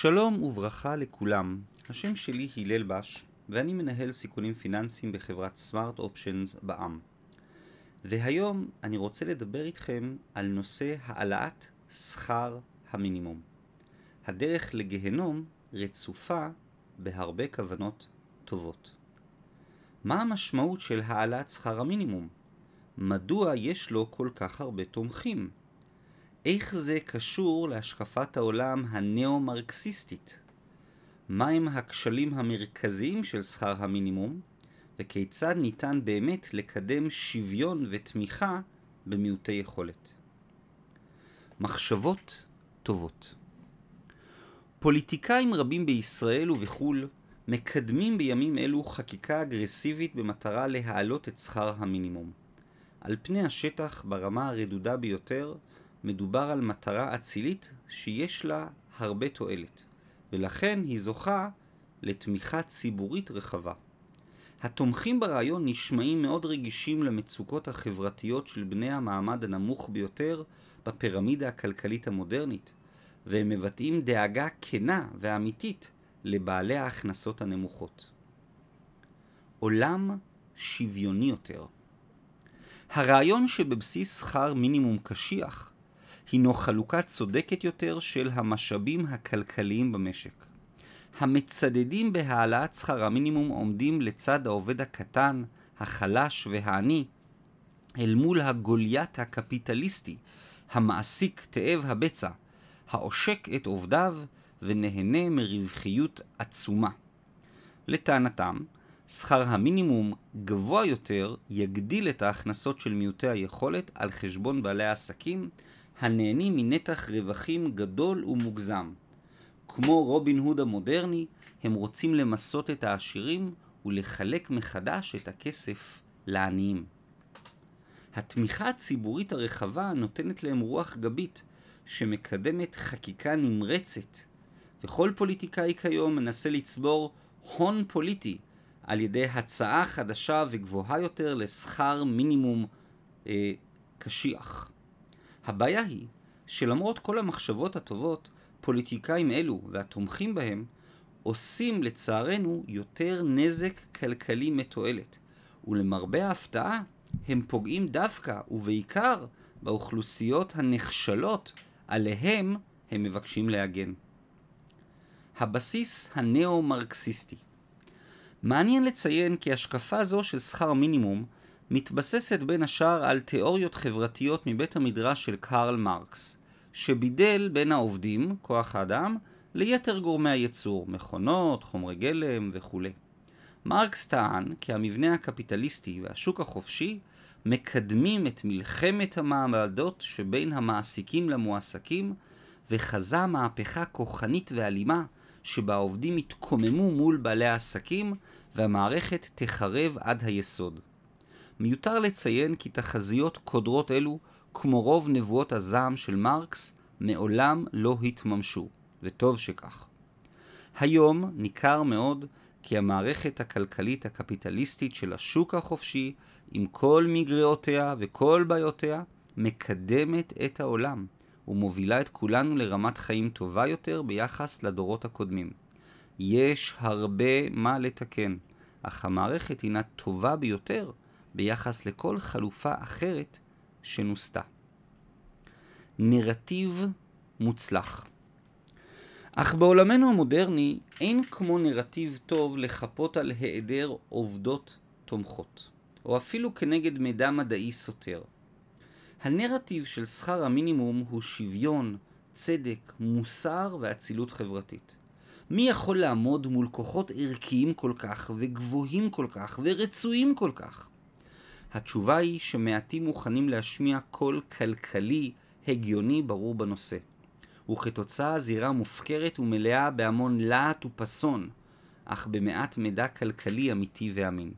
שלום וברכה לכולם, השם שלי הלל בש ואני מנהל סיכונים פיננסיים בחברת סמארט אופשנס בע"מ. והיום אני רוצה לדבר איתכם על נושא העלאת שכר המינימום. הדרך לגיהנום רצופה בהרבה כוונות טובות. מה המשמעות של העלאת שכר המינימום? מדוע יש לו כל כך הרבה תומכים? איך זה קשור להשקפת העולם הנאו-מרקסיסטית? מהם הכשלים המרכזיים של שכר המינימום, וכיצד ניתן באמת לקדם שוויון ותמיכה במיעוטי יכולת. מחשבות טובות פוליטיקאים רבים בישראל ובחו"ל מקדמים בימים אלו חקיקה אגרסיבית במטרה להעלות את שכר המינימום. על פני השטח, ברמה הרדודה ביותר, מדובר על מטרה אצילית שיש לה הרבה תועלת, ולכן היא זוכה לתמיכה ציבורית רחבה. התומכים ברעיון נשמעים מאוד רגישים למצוקות החברתיות של בני המעמד הנמוך ביותר בפירמידה הכלכלית המודרנית, והם מבטאים דאגה כנה ואמיתית לבעלי ההכנסות הנמוכות. עולם שוויוני יותר הרעיון שבבסיס שכר מינימום קשיח הינו חלוקה צודקת יותר של המשאבים הכלכליים במשק. המצדדים בהעלאת שכר המינימום עומדים לצד העובד הקטן, החלש והעני, אל מול הגוליית הקפיטליסטי, המעסיק תאב הבצע, העושק את עובדיו ונהנה מרווחיות עצומה. לטענתם, שכר המינימום גבוה יותר יגדיל את ההכנסות של מיעוטי היכולת על חשבון בעלי העסקים הנהנים מנתח רווחים גדול ומוגזם. כמו רובין הוד המודרני, הם רוצים למסות את העשירים ולחלק מחדש את הכסף לעניים. התמיכה הציבורית הרחבה נותנת להם רוח גבית שמקדמת חקיקה נמרצת, וכל פוליטיקאי כיום מנסה לצבור הון פוליטי על ידי הצעה חדשה וגבוהה יותר לשכר מינימום אה, קשיח. הבעיה היא שלמרות כל המחשבות הטובות, פוליטיקאים אלו והתומכים בהם עושים לצערנו יותר נזק כלכלי מתועלת, ולמרבה ההפתעה הם פוגעים דווקא ובעיקר באוכלוסיות הנחשלות עליהם הם מבקשים להגן. הבסיס הנאו-מרקסיסטי מעניין לציין כי השקפה זו של שכר מינימום מתבססת בין השאר על תיאוריות חברתיות מבית המדרש של קרל מרקס, שבידל בין העובדים, כוח האדם, ליתר גורמי הייצור, מכונות, חומרי גלם וכו'. מרקס טען כי המבנה הקפיטליסטי והשוק החופשי מקדמים את מלחמת המעמדות שבין המעסיקים למועסקים, וחזה מהפכה כוחנית ואלימה שבה העובדים יתקוממו מול בעלי העסקים והמערכת תחרב עד היסוד. מיותר לציין כי תחזיות קודרות אלו, כמו רוב נבואות הזעם של מרקס, מעולם לא התממשו, וטוב שכך. היום ניכר מאוד כי המערכת הכלכלית הקפיטליסטית של השוק החופשי, עם כל מגרעותיה וכל בעיותיה, מקדמת את העולם, ומובילה את כולנו לרמת חיים טובה יותר ביחס לדורות הקודמים. יש הרבה מה לתקן, אך המערכת הינה טובה ביותר ביחס לכל חלופה אחרת שנוסתה. נרטיב מוצלח אך בעולמנו המודרני אין כמו נרטיב טוב לחפות על היעדר עובדות תומכות, או אפילו כנגד מידע מדעי סותר. הנרטיב של שכר המינימום הוא שוויון, צדק, מוסר ואצילות חברתית. מי יכול לעמוד מול כוחות ערכיים כל כך, וגבוהים כל כך, ורצויים כל כך? התשובה היא שמעטים מוכנים להשמיע קול כלכלי הגיוני ברור בנושא. וכתוצאה זירה מופקרת ומלאה בהמון להט ופסון, אך במעט מידע כלכלי אמיתי ואמין.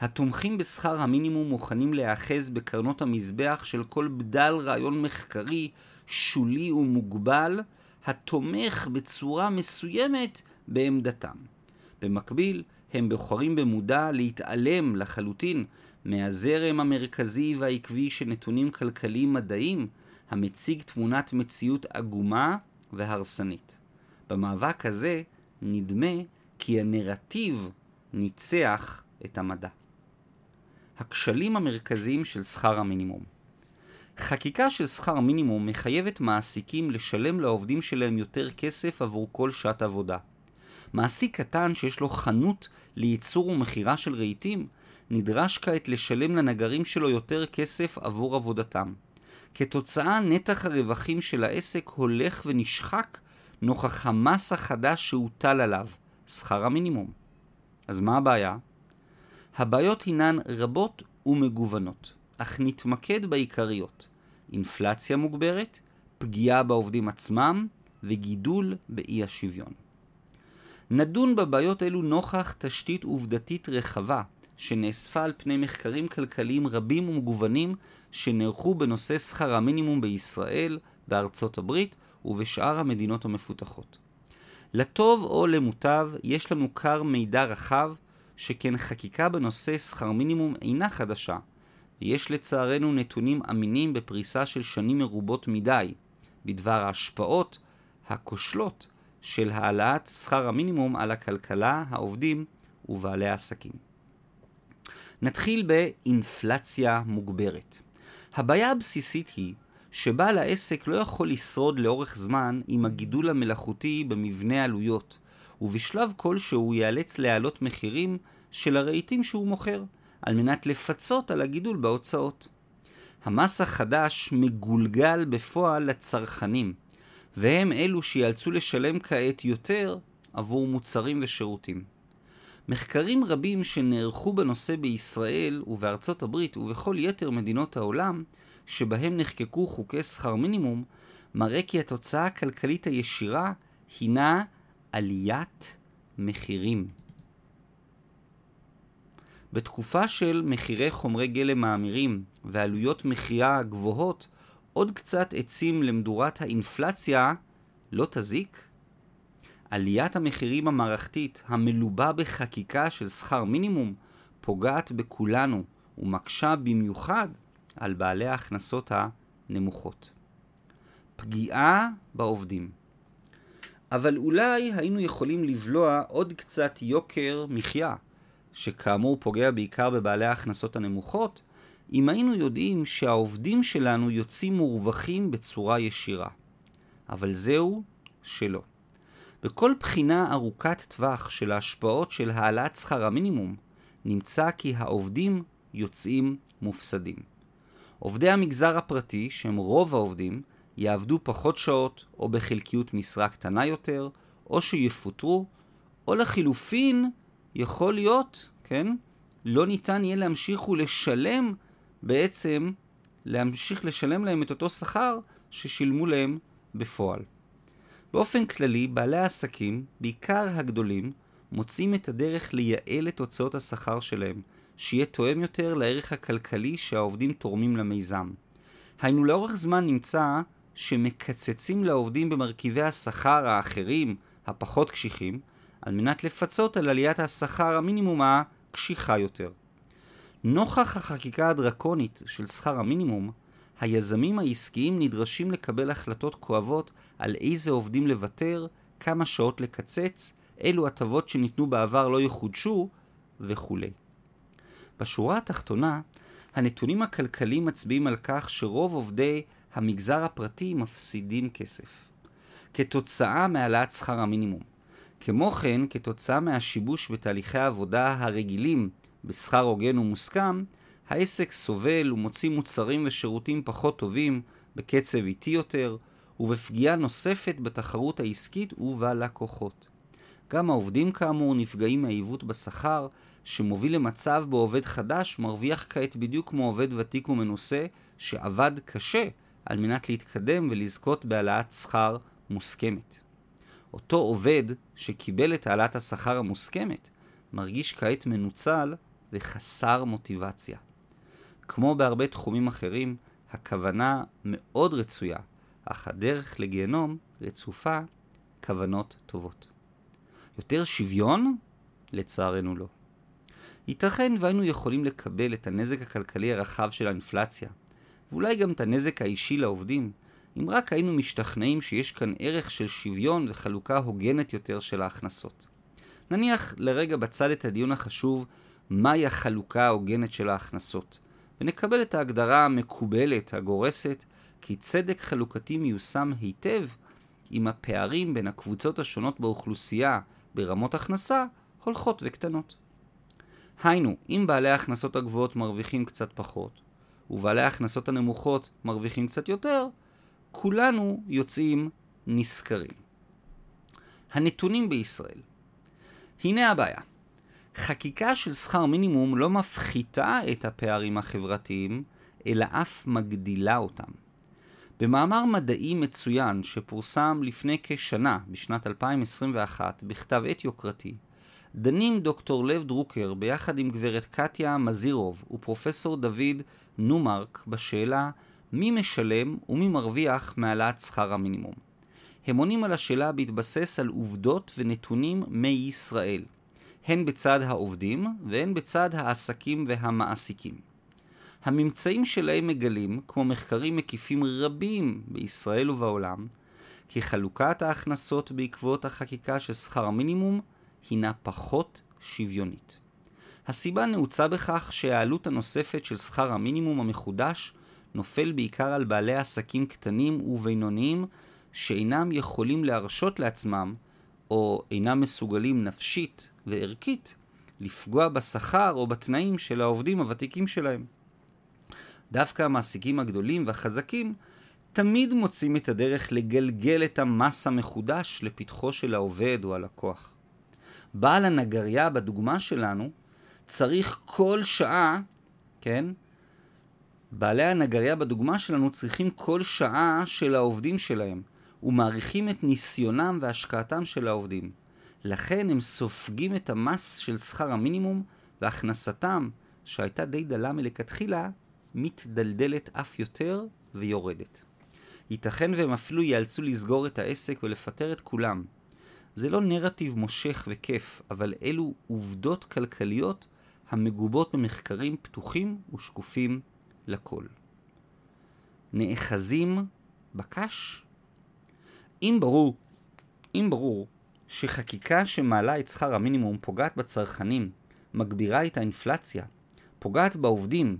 התומכים בשכר המינימום מוכנים להיאחז בקרנות המזבח של כל בדל רעיון מחקרי, שולי ומוגבל, התומך בצורה מסוימת בעמדתם. במקביל, הם בוחרים במודע להתעלם לחלוטין מהזרם המרכזי והעקבי של נתונים כלכליים מדעיים, המציג תמונת מציאות עגומה והרסנית. במאבק הזה נדמה כי הנרטיב ניצח את המדע. הכשלים המרכזיים של שכר המינימום חקיקה של שכר מינימום מחייבת מעסיקים לשלם לעובדים שלהם יותר כסף עבור כל שעת עבודה. מעסיק קטן שיש לו חנות לייצור ומכירה של רהיטים, נדרש כעת לשלם לנגרים שלו יותר כסף עבור עבודתם. כתוצאה נתח הרווחים של העסק הולך ונשחק נוכח המס החדש שהוטל עליו, שכר המינימום. אז מה הבעיה? הבעיות הינן רבות ומגוונות, אך נתמקד בעיקריות אינפלציה מוגברת, פגיעה בעובדים עצמם וגידול באי השוויון. נדון בבעיות אלו נוכח תשתית עובדתית רחבה שנאספה על פני מחקרים כלכליים רבים ומגוונים שנערכו בנושא שכר המינימום בישראל, בארצות הברית ובשאר המדינות המפותחות. לטוב או למוטב, יש לנו כר מידע רחב, שכן חקיקה בנושא שכר מינימום אינה חדשה, ויש לצערנו נתונים אמינים בפריסה של שנים מרובות מדי, בדבר ההשפעות הכושלות של העלאת שכר המינימום על הכלכלה, העובדים ובעלי העסקים. נתחיל באינפלציה מוגברת. הבעיה הבסיסית היא שבעל העסק לא יכול לשרוד לאורך זמן עם הגידול המלאכותי במבנה עלויות, ובשלב כלשהו ייאלץ להעלות מחירים של הרהיטים שהוא מוכר, על מנת לפצות על הגידול בהוצאות. המס החדש מגולגל בפועל לצרכנים, והם אלו שיאלצו לשלם כעת יותר עבור מוצרים ושירותים. מחקרים רבים שנערכו בנושא בישראל ובארצות הברית ובכל יתר מדינות העולם, שבהם נחקקו חוקי שכר מינימום, מראה כי התוצאה הכלכלית הישירה הינה עליית מחירים. בתקופה של מחירי חומרי גלם מאמירים ועלויות מחיה גבוהות, עוד קצת עצים למדורת האינפלציה לא תזיק? עליית המחירים המערכתית המלובה בחקיקה של שכר מינימום פוגעת בכולנו ומקשה במיוחד על בעלי ההכנסות הנמוכות. פגיעה בעובדים. אבל אולי היינו יכולים לבלוע עוד קצת יוקר מחיה, שכאמור פוגע בעיקר בבעלי ההכנסות הנמוכות, אם היינו יודעים שהעובדים שלנו יוצאים מורווחים בצורה ישירה. אבל זהו שלא. בכל בחינה ארוכת טווח של ההשפעות של העלאת שכר המינימום, נמצא כי העובדים יוצאים מופסדים. עובדי המגזר הפרטי, שהם רוב העובדים, יעבדו פחות שעות או בחלקיות משרה קטנה יותר, או שיפוטרו, או לחילופין, יכול להיות, כן, לא ניתן יהיה להמשיך ולשלם בעצם, להמשיך לשלם להם את אותו שכר ששילמו להם בפועל. באופן כללי, בעלי העסקים, בעיקר הגדולים, מוצאים את הדרך לייעל את הוצאות השכר שלהם, שיהיה תואם יותר לערך הכלכלי שהעובדים תורמים למיזם. היינו לאורך זמן נמצא שמקצצים לעובדים במרכיבי השכר האחרים, הפחות קשיחים, על מנת לפצות על עליית השכר המינימום הקשיחה יותר. נוכח החקיקה הדרקונית של שכר המינימום, היזמים העסקיים נדרשים לקבל החלטות כואבות על איזה עובדים לוותר, כמה שעות לקצץ, אילו הטבות שניתנו בעבר לא יחודשו וכולי. בשורה התחתונה, הנתונים הכלכליים מצביעים על כך שרוב עובדי המגזר הפרטי מפסידים כסף. כתוצאה מהעלאת שכר המינימום. כמו כן, כתוצאה מהשיבוש בתהליכי העבודה הרגילים בשכר הוגן ומוסכם, העסק סובל ומוציא מוצרים ושירותים פחות טובים, בקצב איטי יותר, ובפגיעה נוספת בתחרות העסקית ובלקוחות. גם העובדים כאמור נפגעים מהעיוות בשכר, שמוביל למצב בו עובד חדש מרוויח כעת בדיוק כמו עובד ותיק ומנוסה, שעבד קשה על מנת להתקדם ולזכות בהעלאת שכר מוסכמת. אותו עובד שקיבל את העלאת השכר המוסכמת, מרגיש כעת מנוצל וחסר מוטיבציה. כמו בהרבה תחומים אחרים, הכוונה מאוד רצויה, אך הדרך לגיהנום רצופה כוונות טובות. יותר שוויון? לצערנו לא. ייתכן והיינו יכולים לקבל את הנזק הכלכלי הרחב של האינפלציה, ואולי גם את הנזק האישי לעובדים, אם רק היינו משתכנעים שיש כאן ערך של שוויון וחלוקה הוגנת יותר של ההכנסות. נניח לרגע בצד את הדיון החשוב מהי החלוקה ההוגנת של ההכנסות, ונקבל את ההגדרה המקובלת, הגורסת, כי צדק חלוקתי מיושם היטב אם הפערים בין הקבוצות השונות באוכלוסייה ברמות הכנסה הולכות וקטנות. היינו, אם בעלי ההכנסות הגבוהות מרוויחים קצת פחות, ובעלי ההכנסות הנמוכות מרוויחים קצת יותר, כולנו יוצאים נשכרים. הנתונים בישראל הנה הבעיה. חקיקה של שכר מינימום לא מפחיתה את הפערים החברתיים, אלא אף מגדילה אותם. במאמר מדעי מצוין שפורסם לפני כשנה, בשנת 2021, בכתב עת יוקרתי, דנים דוקטור לב דרוקר ביחד עם גברת קטיה מזירוב ופרופסור דוד נומרק בשאלה מי משלם ומי מרוויח מהעלאת שכר המינימום. הם עונים על השאלה בהתבסס על עובדות ונתונים מישראל, הן בצד העובדים והן בצד העסקים והמעסיקים. הממצאים שלהם מגלים, כמו מחקרים מקיפים רבים בישראל ובעולם, כי חלוקת ההכנסות בעקבות החקיקה של שכר המינימום הינה פחות שוויונית. הסיבה נעוצה בכך שהעלות הנוספת של שכר המינימום המחודש נופל בעיקר על בעלי עסקים קטנים ובינוניים שאינם יכולים להרשות לעצמם, או אינם מסוגלים נפשית וערכית, לפגוע בשכר או בתנאים של העובדים הוותיקים שלהם. דווקא המעסיקים הגדולים והחזקים תמיד מוצאים את הדרך לגלגל את המס המחודש לפתחו של העובד או הלקוח. בעל הנגריה בדוגמה שלנו צריך כל שעה, כן? בעלי הנגריה בדוגמה שלנו צריכים כל שעה של העובדים שלהם, ומעריכים את ניסיונם והשקעתם של העובדים. לכן הם סופגים את המס של שכר המינימום, והכנסתם, שהייתה די דלה מלכתחילה, מתדלדלת אף יותר ויורדת. ייתכן והם אפילו ייאלצו לסגור את העסק ולפטר את כולם. זה לא נרטיב מושך וכיף, אבל אלו עובדות כלכליות המגובות במחקרים פתוחים ושקופים לכל. נאחזים בקש? אם ברור, אם ברור שחקיקה שמעלה את שכר המינימום פוגעת בצרכנים, מגבירה את האינפלציה, פוגעת בעובדים,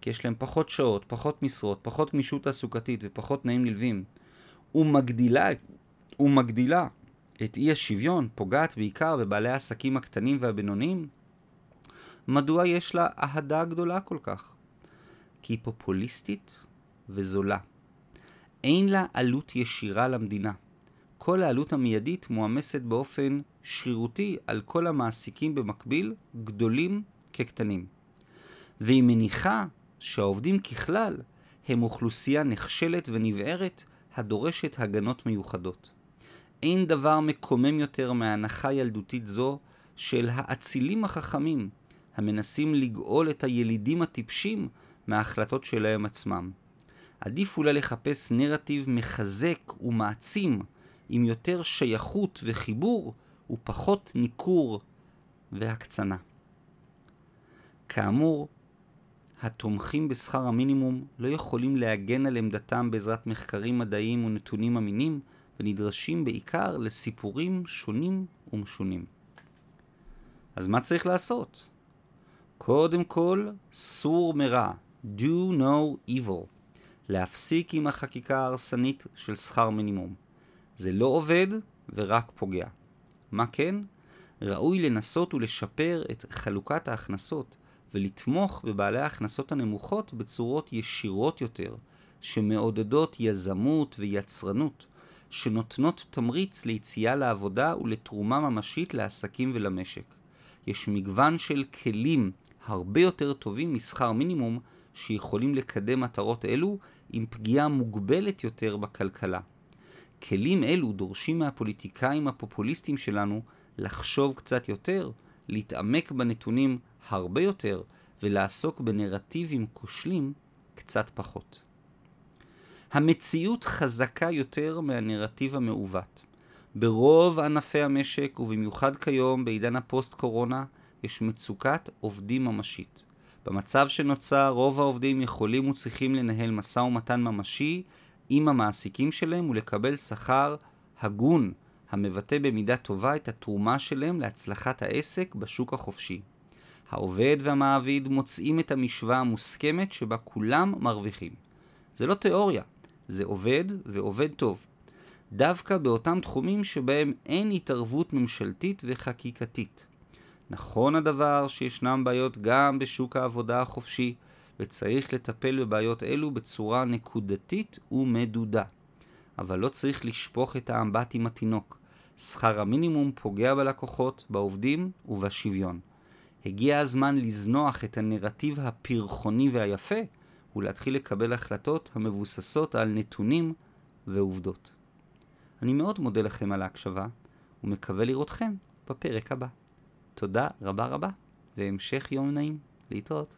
כי יש להם פחות שעות, פחות משרות, פחות גמישות תעסוקתית ופחות תנאים נלווים, ומגדילה, ומגדילה את אי השוויון, פוגעת בעיקר בבעלי העסקים הקטנים והבינוניים, מדוע יש לה אהדה גדולה כל כך? כי היא פופוליסטית וזולה. אין לה עלות ישירה למדינה. כל העלות המיידית מועמסת באופן שרירותי על כל המעסיקים במקביל, גדולים כקטנים. והיא מניחה שהעובדים ככלל הם אוכלוסייה נחשלת ונבערת הדורשת הגנות מיוחדות. אין דבר מקומם יותר מהנחה ילדותית זו של האצילים החכמים, המנסים לגאול את הילידים הטיפשים מההחלטות שלהם עצמם. עדיף אולי לחפש נרטיב מחזק ומעצים, עם יותר שייכות וחיבור, ופחות ניכור והקצנה. כאמור, התומכים בשכר המינימום לא יכולים להגן על עמדתם בעזרת מחקרים מדעיים ונתונים אמינים, ונדרשים בעיקר לסיפורים שונים ומשונים. אז מה צריך לעשות? קודם כל, סור מרע, do no evil, להפסיק עם החקיקה ההרסנית של שכר מינימום. זה לא עובד ורק פוגע. מה כן? ראוי לנסות ולשפר את חלוקת ההכנסות ולתמוך בבעלי ההכנסות הנמוכות בצורות ישירות יותר, שמעודדות יזמות ויצרנות, שנותנות תמריץ ליציאה לעבודה ולתרומה ממשית לעסקים ולמשק. יש מגוון של כלים הרבה יותר טובים משכר מינימום שיכולים לקדם מטרות אלו עם פגיעה מוגבלת יותר בכלכלה. כלים אלו דורשים מהפוליטיקאים הפופוליסטים שלנו לחשוב קצת יותר, להתעמק בנתונים הרבה יותר ולעסוק בנרטיבים כושלים קצת פחות. המציאות חזקה יותר מהנרטיב המעוות. ברוב ענפי המשק, ובמיוחד כיום בעידן הפוסט-קורונה, יש מצוקת עובדים ממשית. במצב שנוצר, רוב העובדים יכולים וצריכים לנהל משא ומתן ממשי עם המעסיקים שלהם ולקבל שכר הגון, המבטא במידה טובה את התרומה שלהם להצלחת העסק בשוק החופשי. העובד והמעביד מוצאים את המשוואה המוסכמת שבה כולם מרוויחים. זה לא תיאוריה, זה עובד ועובד טוב. דווקא באותם תחומים שבהם אין התערבות ממשלתית וחקיקתית. נכון הדבר שישנם בעיות גם בשוק העבודה החופשי, וצריך לטפל בבעיות אלו בצורה נקודתית ומדודה. אבל לא צריך לשפוך את האמבט עם התינוק. שכר המינימום פוגע בלקוחות, בעובדים ובשוויון. הגיע הזמן לזנוח את הנרטיב הפרחוני והיפה ולהתחיל לקבל החלטות המבוססות על נתונים ועובדות. אני מאוד מודה לכם על ההקשבה ומקווה לראותכם בפרק הבא. תודה רבה רבה והמשך יום נעים. להתראות.